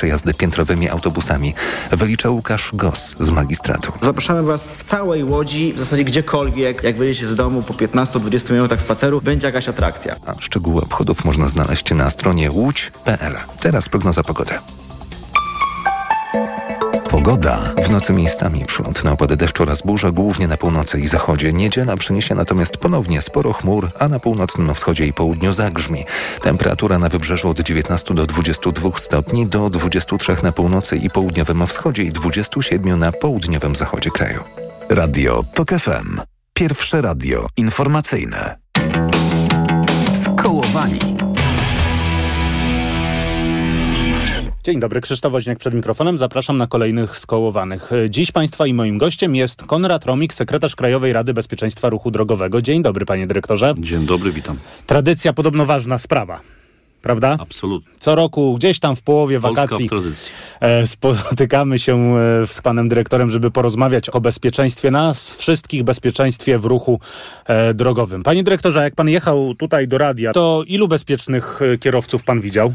przejazdy piętrowymi autobusami, wylicza Łukasz Gos z magistratu. Zapraszamy Was w całej Łodzi, w zasadzie gdziekolwiek, jak wyjdziecie z domu po 15-20 minutach spaceru, będzie jakaś atrakcja. A szczegóły obchodów można znaleźć na stronie łódź.pl. Teraz prognoza pogody. Pogoda. W nocy miejscami przylądne opady deszczu oraz burza, głównie na północy i zachodzie. Niedziela przyniesie natomiast ponownie sporo chmur, a na północnym wschodzie i południu zagrzmi. Temperatura na wybrzeżu od 19 do 22 stopni, do 23 na północy i południowym wschodzie i 27 na południowym zachodzie kraju. Radio TOK FM. Pierwsze radio informacyjne. Skołowani. Dzień dobry, Krzysztof Woźniak przed mikrofonem. Zapraszam na kolejnych skołowanych. Dziś Państwa i moim gościem jest Konrad Romik, sekretarz Krajowej Rady Bezpieczeństwa Ruchu Drogowego. Dzień dobry, panie dyrektorze. Dzień dobry, witam. Tradycja podobno ważna sprawa. Prawda? Absolutnie. Co roku, gdzieś tam w połowie Polska wakacji, e, spotykamy się e, z panem dyrektorem, żeby porozmawiać o bezpieczeństwie nas, wszystkich bezpieczeństwie w ruchu e, drogowym. Panie dyrektorze, jak pan jechał tutaj do radia, to ilu bezpiecznych kierowców pan widział?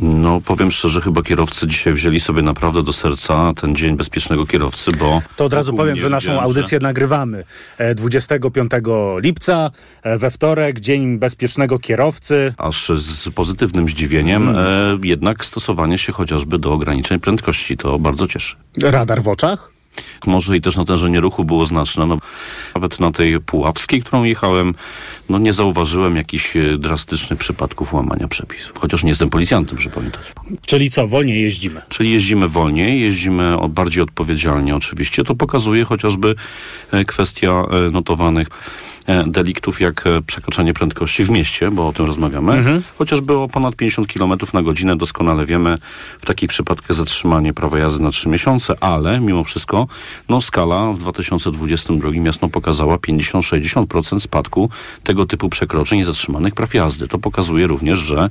No, powiem szczerze, chyba kierowcy dzisiaj wzięli sobie naprawdę do serca ten Dzień Bezpiecznego Kierowcy, bo... To od razu powiem, że naszą audycję nagrywamy e, 25 lipca, e, we wtorek, Dzień Bezpiecznego Kierowcy. Aż z pozytywnym zdziwieniem Mm. e, jednak stosowanie się chociażby do ograniczeń prędkości. To bardzo cieszy. Radar w oczach? Może i też natężenie ruchu było znaczne. No, nawet na tej Puławskiej, którą jechałem, no nie zauważyłem jakichś e, drastycznych przypadków łamania przepisów. Chociaż nie jestem policjantem, żeby pamiętać. Czyli co, wolniej jeździmy? Czyli jeździmy wolniej, jeździmy bardziej odpowiedzialnie oczywiście. To pokazuje chociażby e, kwestia e, notowanych deliktów jak e, przekroczenie prędkości w mieście, bo o tym rozmawiamy. Chociażby o ponad 50 km na godzinę doskonale wiemy w takich przypadkach zatrzymanie prawa jazdy na 3 miesiące, ale mimo wszystko no, skala w 2022 jasno pokazała 50-60% spadku tego typu przekroczeń i zatrzymanych praw jazdy. To pokazuje również, że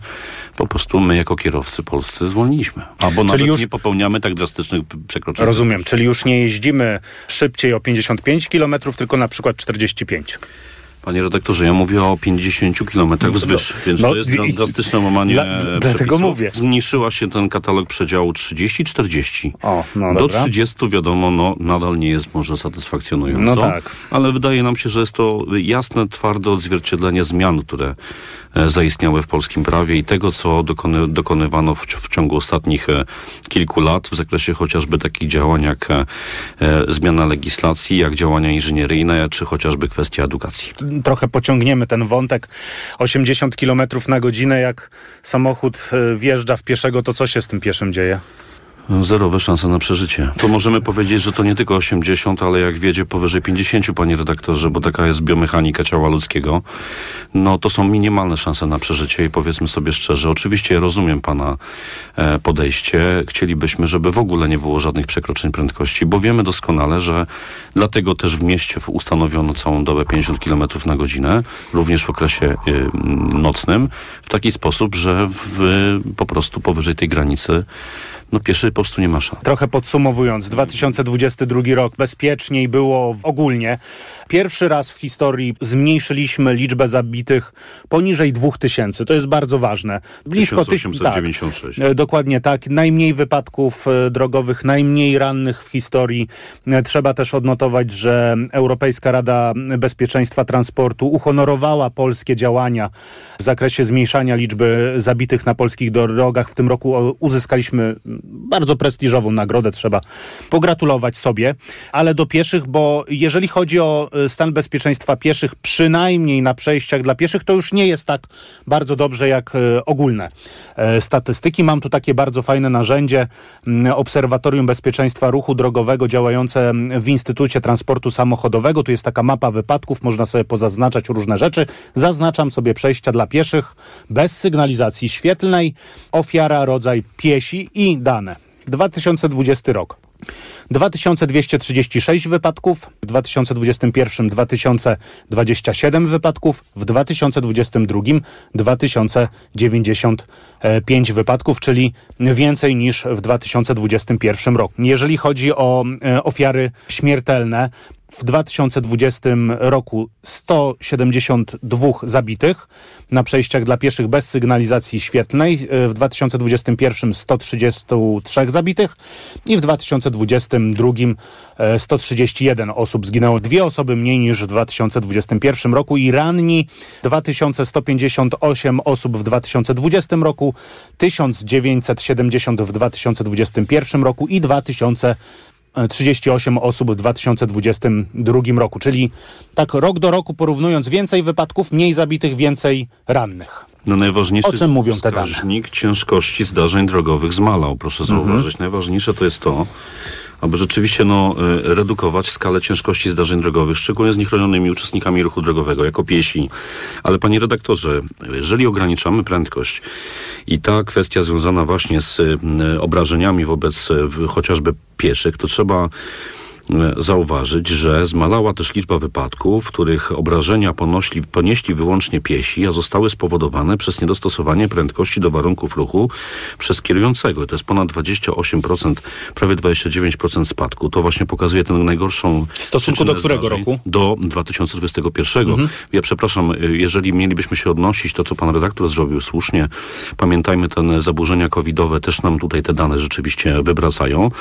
po prostu my jako kierowcy polscy zwolniliśmy. Albo nawet już- nie popełniamy tak drastycznych przekroczeń. Rozumiem, czyli już nie jeździmy szybciej o 55 km, tylko na przykład 45. Panie redaktorze, ja mówię o 50 km wzwyż, więc no, to jest i- drastyczne łamanie Dla- dlatego mówię. Zmniejszyła się ten katalog przedziału 30-40. O, no Do dobra. 30 wiadomo, no nadal nie jest może satysfakcjonująco. No tak. Ale wydaje nam się, że jest to jasne, twarde odzwierciedlenie zmian, które e, zaistniały w polskim prawie i tego, co dokony, dokonywano w, w ciągu ostatnich e, kilku lat w zakresie chociażby takich działań jak e, zmiana legislacji, jak działania inżynieryjne, czy chociażby kwestia edukacji. Trochę pociągniemy ten wątek. 80 km na godzinę, jak samochód wjeżdża w pieszego, to co się z tym pieszym dzieje? Zerowe szanse na przeżycie. To możemy powiedzieć, że to nie tylko 80, ale jak wiedzie powyżej 50, panie redaktorze, bo taka jest biomechanika ciała ludzkiego, no to są minimalne szanse na przeżycie i powiedzmy sobie szczerze, oczywiście rozumiem pana e, podejście. Chcielibyśmy, żeby w ogóle nie było żadnych przekroczeń prędkości, bo wiemy doskonale, że dlatego też w mieście ustanowiono całą dobę 50 km na godzinę, również w okresie e, nocnym, w taki sposób, że w, po prostu powyżej tej granicy no pieszy po prostu nie ma szans. Trochę podsumowując, 2022 rok bezpieczniej było ogólnie. Pierwszy raz w historii zmniejszyliśmy liczbę zabitych poniżej 2000. To jest bardzo ważne. Blisko tyś- 1896. Tak, E, dokładnie tak. Najmniej wypadków e, drogowych, najmniej rannych w historii. E, Trzeba też odnotować, że Europejska Rada Bezpieczeństwa Transportu uhonorowała polskie działania w zakresie zmniejszania liczby zabitych na polskich drogach. W tym roku uzyskaliśmy bardzo prestiżową nagrodę, trzeba pogratulować sobie, ale do pieszych, bo jeżeli chodzi o e, stan bezpieczeństwa pieszych, przynajmniej na przejściach dla pieszych, to już nie jest tak bardzo dobrze jak e, ogólne e, statystyki. Mam tu takie bardzo fajne narzędzie, m, Obserwatorium Bezpieczeństwa Ruchu Drogowego działające m, w Instytucie Transportu Samochodowego. Tu jest taka mapa wypadków, można sobie pozaznaczać różne rzeczy. Zaznaczam sobie przejścia dla pieszych bez sygnalizacji świetlnej, ofiara, rodzaj piesi i dane. 2020 rok. 2236 wypadków, w 2021 2027 wypadków, w 2022 2095 wypadków, czyli więcej niż w 2021 roku. Jeżeli chodzi o e, ofiary śmiertelne, w 2020 roku 172 zabitych na przejściach dla pieszych bez sygnalizacji świetlnej, w 2021 133 zabitych i w 2022 131 osób zginęło. Dwie osoby mniej niż w 2021 roku i ranni 2158 osób w 2020 roku, 1970 w 2021 roku i 2038 osób w 2022 roku, czyli tak rok do roku porównując więcej wypadków, mniej zabitych, więcej rannych. No najważniejszy o czym mówią te dane? ciężkości zdarzeń drogowych zmalał, proszę zauważyć. Mhm. Najważniejsze to jest to, aby rzeczywiście no, y, redukować skalę ciężkości zdarzeń drogowych, szczególnie z niechronionymi uczestnikami ruchu drogowego, jako piesi. Ale panie redaktorze, jeżeli ograniczamy prędkość i ta kwestia związana właśnie z y, obrażeniami wobec y, chociażby pieszych, to trzeba E, zauważyć, że zmalała też liczba wypadków, w których obrażenia ponośli, ponieśli wyłącznie piesi, a zostały spowodowane przez niedostosowanie prędkości do warunków ruchu przez kierującego. To jest ponad 28%, prawie 29% spadku. To właśnie pokazuje tę najgorszą... W stosunku do którego roku? Do 2021. Mhm. Ja przepraszam, e, jeżeli mielibyśmy się odnosić to, co pan redaktor zrobił słusznie, pamiętajmy, te zaburzenia covidowe też nam tutaj te dane rzeczywiście wywracają,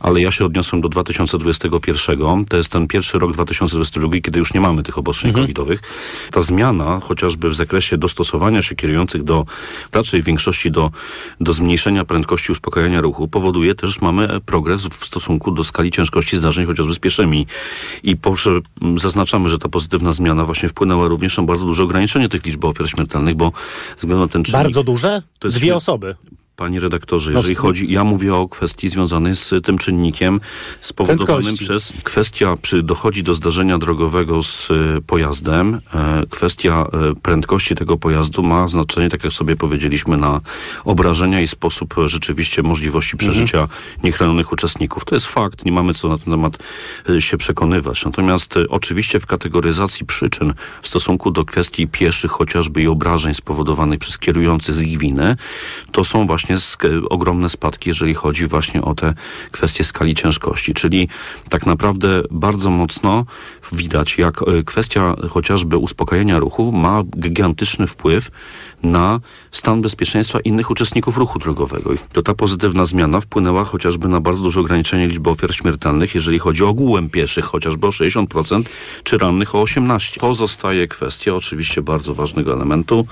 ale ja się odniosłem do 2021 2021. To jest ten pierwszy rok 2022, kiedy już nie mamy tych obostrzeń mhm. covidowych. Ta zmiana, chociażby w zakresie dostosowania się kierujących do, raczej w większości do, do zmniejszenia prędkości uspokajania ruchu, powoduje też, że mamy progres w stosunku do skali ciężkości zdarzeń, chociażby z pieszymi. I proszę, zaznaczamy, że ta pozytywna zmiana właśnie wpłynęła również na bardzo duże ograniczenie tych liczb ofiar śmiertelnych, bo względu na ten czynnik... Bardzo duże? Dwie osoby. Panie redaktorze, no, jeżeli chodzi, ja mówię o kwestii związanej z tym czynnikiem spowodowanym Prędkości. przez kwestia, przy dochodzi do zdarzenia drogowego z e, pojazdem, e, kwestia e, prędkości tego pojazdu ma znaczenie, tak jak sobie powiedzieliśmy, na obrażenia i sposób rzeczywiście możliwości mhm. przeżycia mhm. niechronionych uczestników. To jest fakt, nie mamy co na ten temat się przekonywać. Natomiast oczywiście w kategoryzacji przyczyn w stosunku do kwestii pieszych chociażby i obrażeń spowodowanych przez kierujący z ich winy, to są właśnie właśnie ogromne spadki, jeżeli chodzi właśnie o te kwestie skali ciężkości. Czyli tak naprawdę bardzo mocno widać, jak e, kwestia chociażby uspokojenia ruchu ma gigantyczny wpływ na stan bezpieczeństwa innych uczestników ruchu drogowego. I to ta pozytywna zmiana wpłynęła chociażby na bardzo duże ograniczenie liczby ofiar śmiertelnych, jeżeli chodzi o ogółem pieszych, chociażby o 60%, czy rannych o 18%. Pozostaje kwestia oczywiście bardzo ważnego elementu.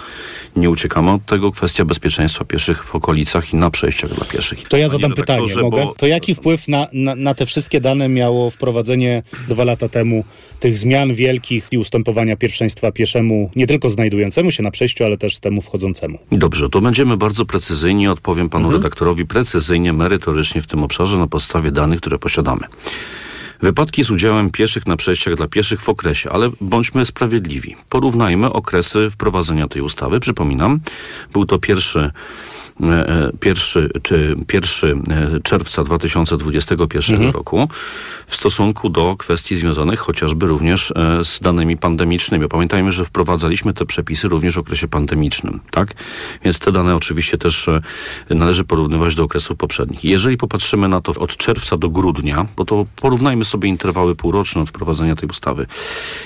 Nie uciekamy od tego, kwestia bezpieczeństwa pieszych w okolicach i na przejściach dla pieszych. To ja zadam pytanie, mogę? To jaki wpływ na, na, na te wszystkie dane miało wprowadzenie dwa lata temu tych zmian wielkich i ustępowania pierwszeństwa pieszemu, nie tylko znajdującemu się na przejściu, ale też temu wchodzącemu. Dobrze, to będziemy bardzo precyzyjni, odpowiem panu mhm. redaktorowi precyzyjnie, merytorycznie w tym obszarze na podstawie danych, które posiadamy. Wypadki z udziałem pieszych na przejściach dla pieszych w okresie, ale bądźmy sprawiedliwi. Porównajmy okresy wprowadzenia tej ustawy. Przypominam, był to pierwszy E, e, pierwszy, czy 1 e, czerwca 2021 mhm. roku w stosunku do kwestii związanych chociażby również z danymi pandemicznymi. Pamiętajmy, że wprowadzaliśmy te przepisy również w okresie pandemicznym, tak? Więc te dane oczywiście też należy porównywać do okresów poprzednich. Jeżeli popatrzymy na to od czerwca do grudnia, bo to porównajmy sobie interwały półroczne od wprowadzenia tej ustawy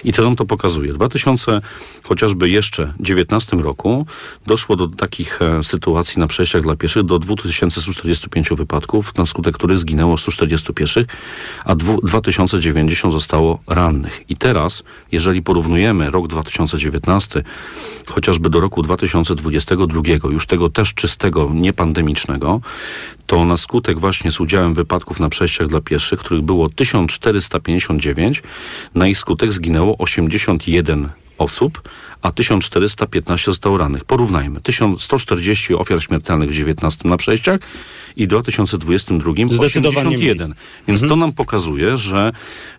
i co nam to pokazuje? W 2000 chociażby jeszcze 19 roku doszło do takich sytuacji na przejściach dla pieszych do 2145 wypadków, na skutek których zginęło 140 pieszych, a 2090 zostało rannych. I teraz, jeżeli porównujemy rok 2019 chociażby do roku 2022, już tego też czystego, niepandemicznego, to na skutek właśnie z udziałem wypadków na przejściach dla pieszych, których było 1459, na ich skutek zginęło 81 osób, a 1415 zostało rannych. Porównajmy. 1140 ofiar śmiertelnych w 19 na przejściach i w 2022 81. Więc mhm. to nam pokazuje, że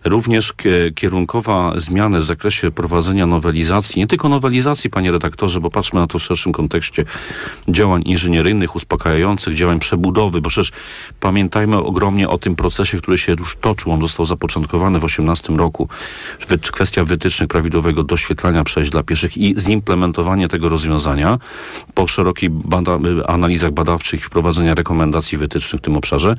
również kierunkowa zmiany w zakresie prowadzenia nowelizacji, nie tylko nowelizacji, panie redaktorze, bo patrzmy na to w szerszym kontekście działań inżynieryjnych, uspokajających, działań przebudowy, bo przecież pamiętajmy ogromnie o tym procesie, który się już toczył. On został zapoczątkowany w 18 roku. Kwestia wytycznych prawidłowego doświetlania zamykania przejść dla pieszych i zimplementowanie tego rozwiązania po szerokich bada analizach badawczych i wprowadzenia rekomendacji wytycznych w tym obszarze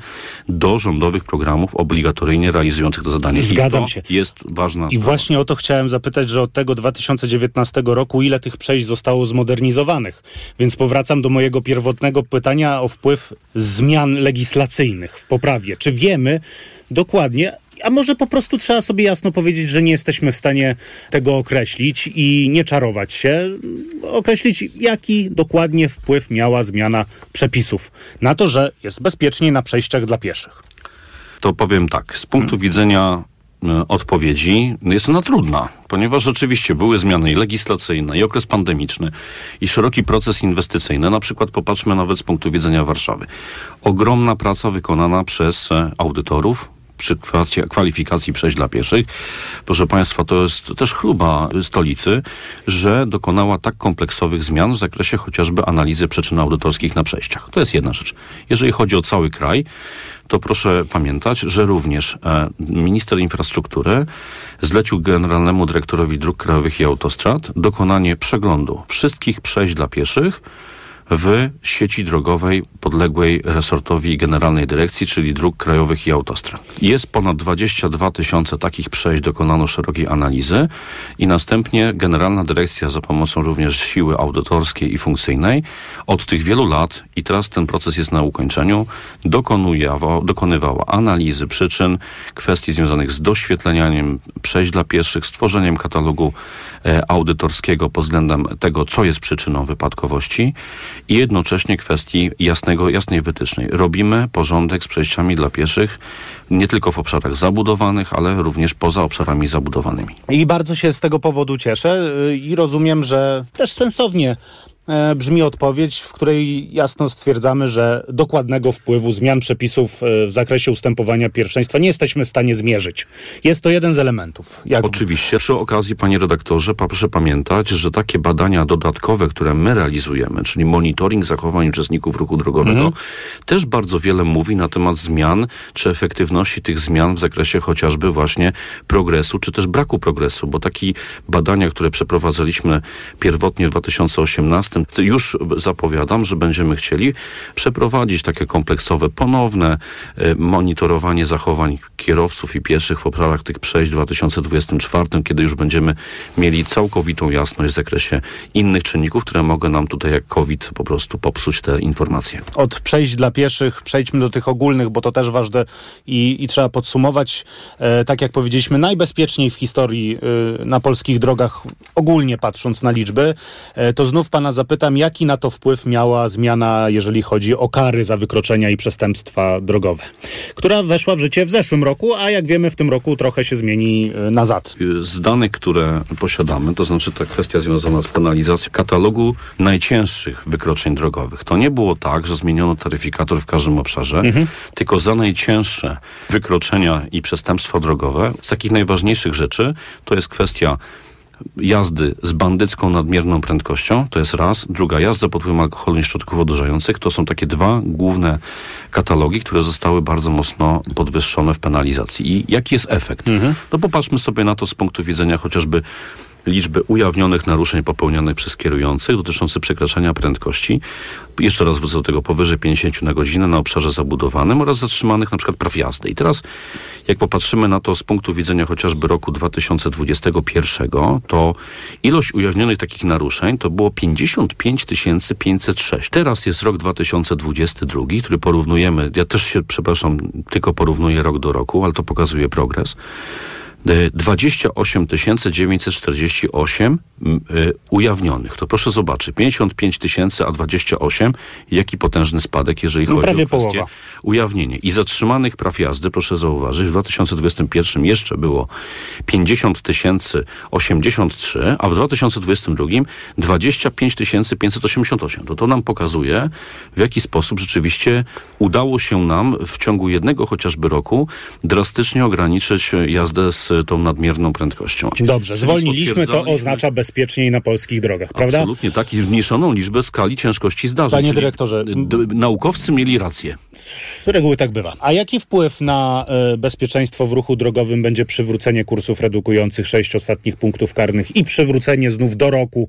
do rządowych programów obligatoryjnie realizujących to zadanie. Zgadzam to się. jest ważna I sprawa. właśnie o to chciałem zapytać, że od tego 2019 roku ile tych przejść zostało zmodernizowanych. Więc powracam do mojego pierwotnego pytania o wpływ zmian legislacyjnych w poprawie. Czy wiemy dokładnie, a może po prostu trzeba sobie jasno powiedzieć, że nie jesteśmy w stanie tego określić i nie czarować się, określić jaki dokładnie wpływ miała zmiana przepisów na to, że jest bezpieczniej na przejściach dla pieszych. To powiem tak, z punktu widzenia e, odpowiedzi jest ona trudna, ponieważ rzeczywiście były zmiany i legislacyjne, i okres pandemiczny, i szeroki proces inwestycyjny. Na przykład popatrzmy nawet z punktu widzenia Warszawy. Ogromna praca wykonana przez e, audytorów, przy kwalifikacji- przejść dla pieszych. Proszę Państwa, to jest też chluba stolicy, że dokonała tak kompleksowych zmian w zakresie chociażby analizy przyczyn audytorskich na przejściach. To jest jedna rzecz. Jeżeli chodzi o cały kraj, to proszę pamiętać, że również e, minister infrastruktury zlecił generalnemu dyrektorowi dróg krajowych i autostrad dokonanie przeglądu wszystkich przejść dla pieszych w sieci drogowej podległej resortowi Generalnej Dyrekcji, czyli Dróg Krajowych i Autostrad. Jest ponad 22 tysiące takich przejść, dokonano szerokiej analizy i następnie Generalna Dyrekcja za pomocą również siły audytorskiej i funkcyjnej od tych wielu lat, i teraz ten proces jest na ukończeniu, dokonuje, dokonywała analizy przyczyn, kwestii związanych z doświetleniem przejść dla pieszych, stworzeniem katalogu e, audytorskiego pod względem tego, co jest przyczyną wypadkowości i jednocześnie kwestii jasnego, jasnej wytycznej. Robimy porządek z przejściami dla pieszych nie tylko w obszarach zabudowanych, ale również poza obszarami zabudowanymi. I bardzo się z tego powodu cieszę y, i rozumiem, że też sensownie brzmi odpowiedź, w której jasno stwierdzamy, że dokładnego wpływu zmian przepisów e, w zakresie ustępowania pierwszeństwa nie jesteśmy w stanie zmierzyć. Jest to jeden z elementów. Jak Oczywiście. Przy okazji, panie redaktorze, proszę pamiętać, że takie badania dodatkowe, które my realizujemy, czyli monitoring zachowań uczestników ruchu drogowego, też bardzo wiele mówi na temat zmian, czy efektywności tych zmian w zakresie chociażby właśnie progresu, czy też braku progresu, bo takie badania, które przeprowadzaliśmy pierwotnie w 2018, to już zapowiadam, że będziemy chcieli przeprowadzić takie kompleksowe, ponowne e, monitorowanie zachowań kierowców i pieszych w obszarach tych przejść w 2024, kiedy już będziemy mieli całkowitą jasność w zakresie innych czynników, które mogą nam tutaj jak COVID po prostu popsuć te informacje. od przejść dla pieszych przejdźmy do tych ogólnych, bo to też ważne i, i trzeba podsumować. E, tak jak powiedzieliśmy, najbezpieczniej w historii e, na polskich drogach, ogólnie patrząc na liczby. E, to znów pana zapytam, jaki na to wpływ miała zmiana, jeżeli chodzi o kary za wykroczenia i przestępstwa drogowe, która weszła w życie w zeszłym roku, a jak wiemy w tym roku trochę się zmieni e, nazad. Z danych, które posiadamy, to znaczy ta kwestia związana z penalizacją katalogu najcięższych wykroczeń drogowych. To nie było tak, że zmieniono taryfikator w każdym obszarze, tylko za najcięższe wykroczenia i przestępstwa drogowe, z takich najważniejszych rzeczy, to jest kwestia jazdy z bandycką nadmierną prędkością, to jest raz. Druga, jazda pod wpływem alkoholu i środków odurzających. To są takie dwa główne katalogi, które zostały bardzo mocno podwyższone w penalizacji. I jaki jest efekt? No popatrzmy sobie na to z punktu widzenia chociażby liczby ujawnionych naruszeń popełnionych przez kierujących dotyczących przekraczania prędkości. Jeszcze raz wrócę do tego powyżej 50 na godzinę na obszarze zabudowanym oraz zatrzymanych na przykład praw jazdy. I teraz jak popatrzymy na to z punktu widzenia chociażby roku 2021, to ilość ujawnionych takich naruszeń to było 55 506. Teraz jest rok 2022, który porównujemy, ja też się, przepraszam, tylko porównuję rok do roku, ale to pokazuje progres. E, 28 948 m, e, ujawnionych. To proszę zobaczyć, 55 tysięcy, a 28, jaki potężny spadek, jeżeli No, chodzi o kwestię połowa. ujawnienie. I zatrzymanych praw jazdy, proszę zauważyć, w 2021 jeszcze było 50 tysięcy 83, a w 2022 25 588. To to nam pokazuje, w jaki sposób rzeczywiście udało się nam w ciągu jednego chociażby roku drastycznie ograniczyć jazdę z tą nadmierną prędkością. Dobrze, Czyli zwolniliśmy, to oznacza bezpieczeństwo. Bezpieczniej na polskich drogach, prawda? Absolutnie tak i zmniejszoną liczbę skali ciężkości zdarzeń. Panie dyrektorze, d- naukowcy mieli rację. Z reguły tak bywa. A jaki wpływ na e, bezpieczeństwo w ruchu drogowym będzie przywrócenie kursów redukujących sześć ostatnich punktów karnych i przywrócenie znów do roku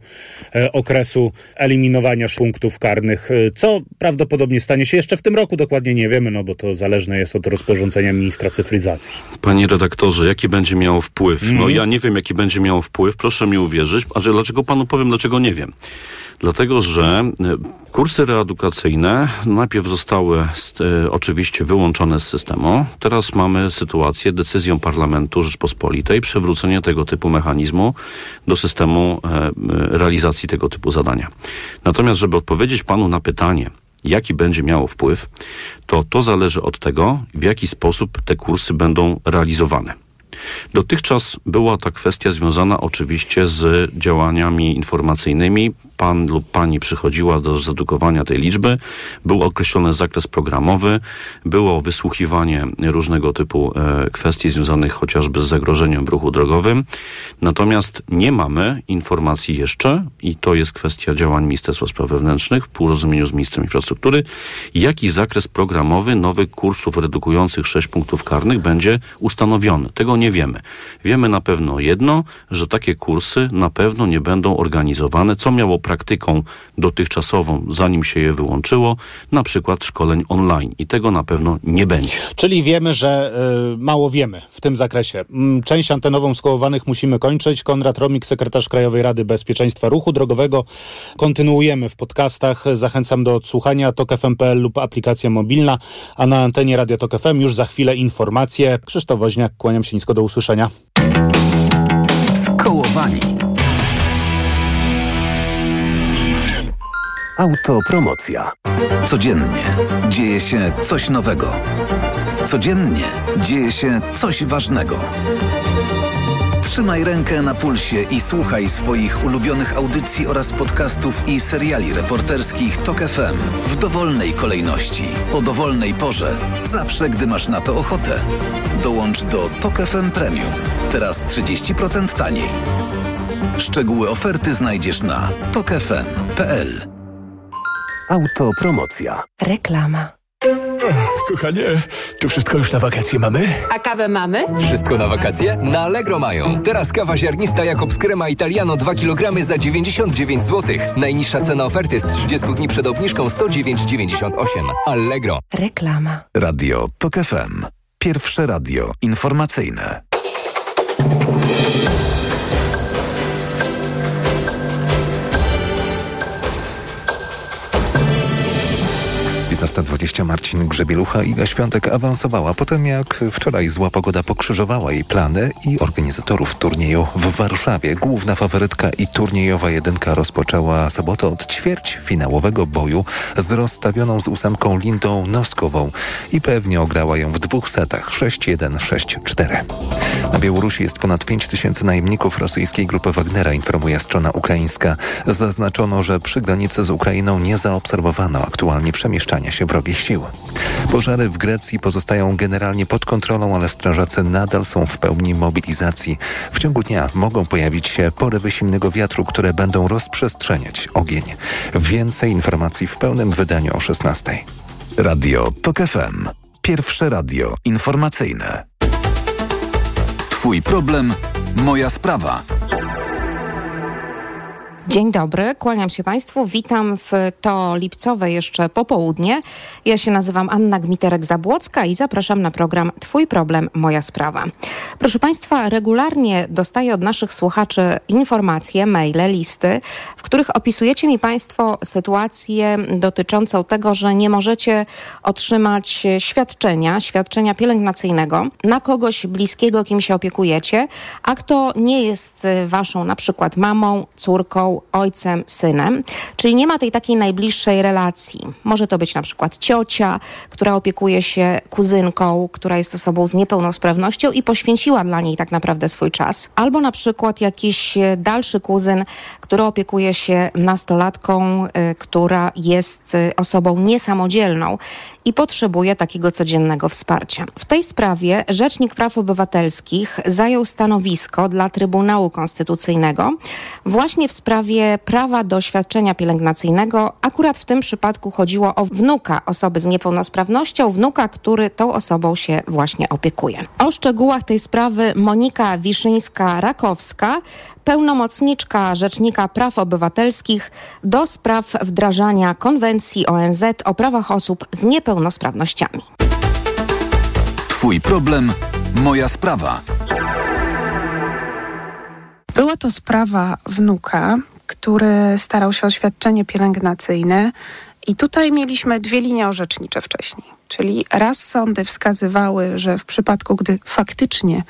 e, okresu eliminowania punktów karnych, e, co prawdopodobnie stanie się jeszcze w tym roku, dokładnie nie wiemy, no bo to zależne jest od rozporządzenia ministra cyfryzacji. Panie redaktorze, jaki będzie miało wpływ? No Mhm. ja nie wiem, jaki będzie miało wpływ, proszę mi uwierzyć. A że dlaczego panu powiem, dlaczego nie wiem? Dlatego, że e, kursy reedukacyjne najpierw zostały st- e, oczywiście wyłączone z systemu. Teraz mamy sytuację, decyzją Parlamentu Rzeczpospolitej, przywrócenie tego typu mechanizmu do systemu e, e, realizacji tego typu zadania. Natomiast, żeby odpowiedzieć panu na pytanie, jaki będzie miało wpływ, to to zależy od tego, w jaki sposób te kursy będą realizowane. Dotychczas była ta kwestia związana oczywiście z działaniami informacyjnymi. Pan lub pani przychodziła do zredukowania tej liczby, był określony zakres programowy, było wysłuchiwanie różnego typu e, kwestii związanych chociażby z zagrożeniem w ruchu drogowym. Natomiast nie mamy informacji jeszcze, i to jest kwestia działań Ministerstwa Spraw Wewnętrznych w porozumieniu z Ministrem Infrastruktury, jaki zakres programowy nowych kursów redukujących 6 punktów karnych będzie ustanowiony. Tego nie wiemy. Wiemy na pewno jedno, że takie kursy na pewno nie będą organizowane, co miało praktyką dotychczasową, zanim się je wyłączyło, na przykład szkoleń online. I tego na pewno nie będzie. Czyli wiemy, że y, mało wiemy w tym zakresie. Mm, Część antenową skołowanych musimy kończyć. Konrad Romik, sekretarz Krajowej Rady Bezpieczeństwa Ruchu Drogowego. Kontynuujemy w podcastach. Zachęcam do odsłuchania tok.fm.pl lub aplikacja mobilna, a na antenie Radia Tok FM już za chwilę informacje. Krzysztof Woźniak, kłaniam się nisko do usłyszenia. Skołowani. Autopromocja. Codziennie dzieje się coś nowego. Codziennie dzieje się coś ważnego. Trzymaj rękę na pulsie i słuchaj swoich ulubionych audycji oraz podcastów i seriali reporterskich TOK FM w dowolnej kolejności, o dowolnej porze, zawsze gdy masz na to ochotę. Dołącz do TOK FM Premium. Teraz 30% taniej. Szczegóły oferty znajdziesz na tokefm.pl. Autopromocja. Reklama. Kochanie, tu wszystko już na wakacje mamy? A kawę mamy? Wszystko na wakacje? Na Allegro mają. Teraz kawa ziarnista Jakobs Crema Italiano 2 kg za 99 zł. Najniższa cena oferty z 30 dni przed obniżką 109,98. Allegro. Reklama. Radio TOK FM. Pierwsze radio informacyjne. Piętnasta dwadzieścia Marcin Grzebielucha Iga Świątek awansowała po tym, jak wczoraj zła pogoda pokrzyżowała jej plany i organizatorów turnieju w Warszawie. Główna faworytka i turniejowa jedynka rozpoczęła sobotę od ćwierć finałowego boju z rozstawioną z ósemką Lindą Noskową i pewnie ograła ją w dwóch setach 6-1, 6-4. Na Białorusi jest ponad 5 tysięcy najemników rosyjskiej grupy Wagnera, informuje strona ukraińska. Zaznaczono, że przy granicy z Ukrainą nie zaobserwowano aktualnie przemieszczania się wrogich sił. Pożary w Grecji pozostają generalnie pod kontrolą, ale strażacy nadal są w pełni mobilizacji. W ciągu dnia mogą pojawić się porywy silnego wiatru, które będą rozprzestrzeniać ogień. Więcej informacji w pełnym wydaniu o 16. Radio TOK FM. Pierwsze radio informacyjne. Twój problem, moja sprawa. Dzień dobry, kłaniam się Państwu. Witam w to lipcowe jeszcze popołudnie. Ja się nazywam Anna Gmiterek-Zabłocka i zapraszam na program Twój problem, moja sprawa. Proszę Państwa, regularnie dostaję od naszych słuchaczy informacje, maile, listy, w których opisujecie mi Państwo sytuację dotyczącą tego, że nie możecie otrzymać świadczenia, świadczenia pielęgnacyjnego na kogoś bliskiego, kim się opiekujecie, a kto nie jest Waszą na przykład mamą, córką, ojcem, synem, czyli nie ma tej takiej najbliższej relacji. Może to być na przykład ciocia, która opiekuje się kuzynką, która jest osobą z niepełnosprawnością i poświęciła dla niej tak naprawdę swój czas. Albo na przykład jakiś dalszy kuzyn, który opiekuje się nastolatką, y, która jest y, osobą niesamodzielną i potrzebuje takiego codziennego wsparcia. W tej sprawie Rzecznik Praw Obywatelskich zajął stanowisko dla Trybunału Konstytucyjnego właśnie w sprawie prawa do świadczenia pielęgnacyjnego. Akurat w tym przypadku chodziło o wnuka osoby z niepełnosprawnością, wnuka, który tą osobą się właśnie opiekuje. O szczegółach tej sprawy Monika Wiszyńska-Rakowska, pełnomocniczka Rzecznika Praw Obywatelskich do spraw wdrażania konwencji ONZ o prawach osób z niepełnosprawnościami. Twój problem, moja sprawa. Była to sprawa wnuka, który starał się o świadczenie pielęgnacyjne i tutaj mieliśmy dwie linie orzecznicze wcześniej. Czyli raz sądy wskazywały, że w przypadku, gdy faktycznie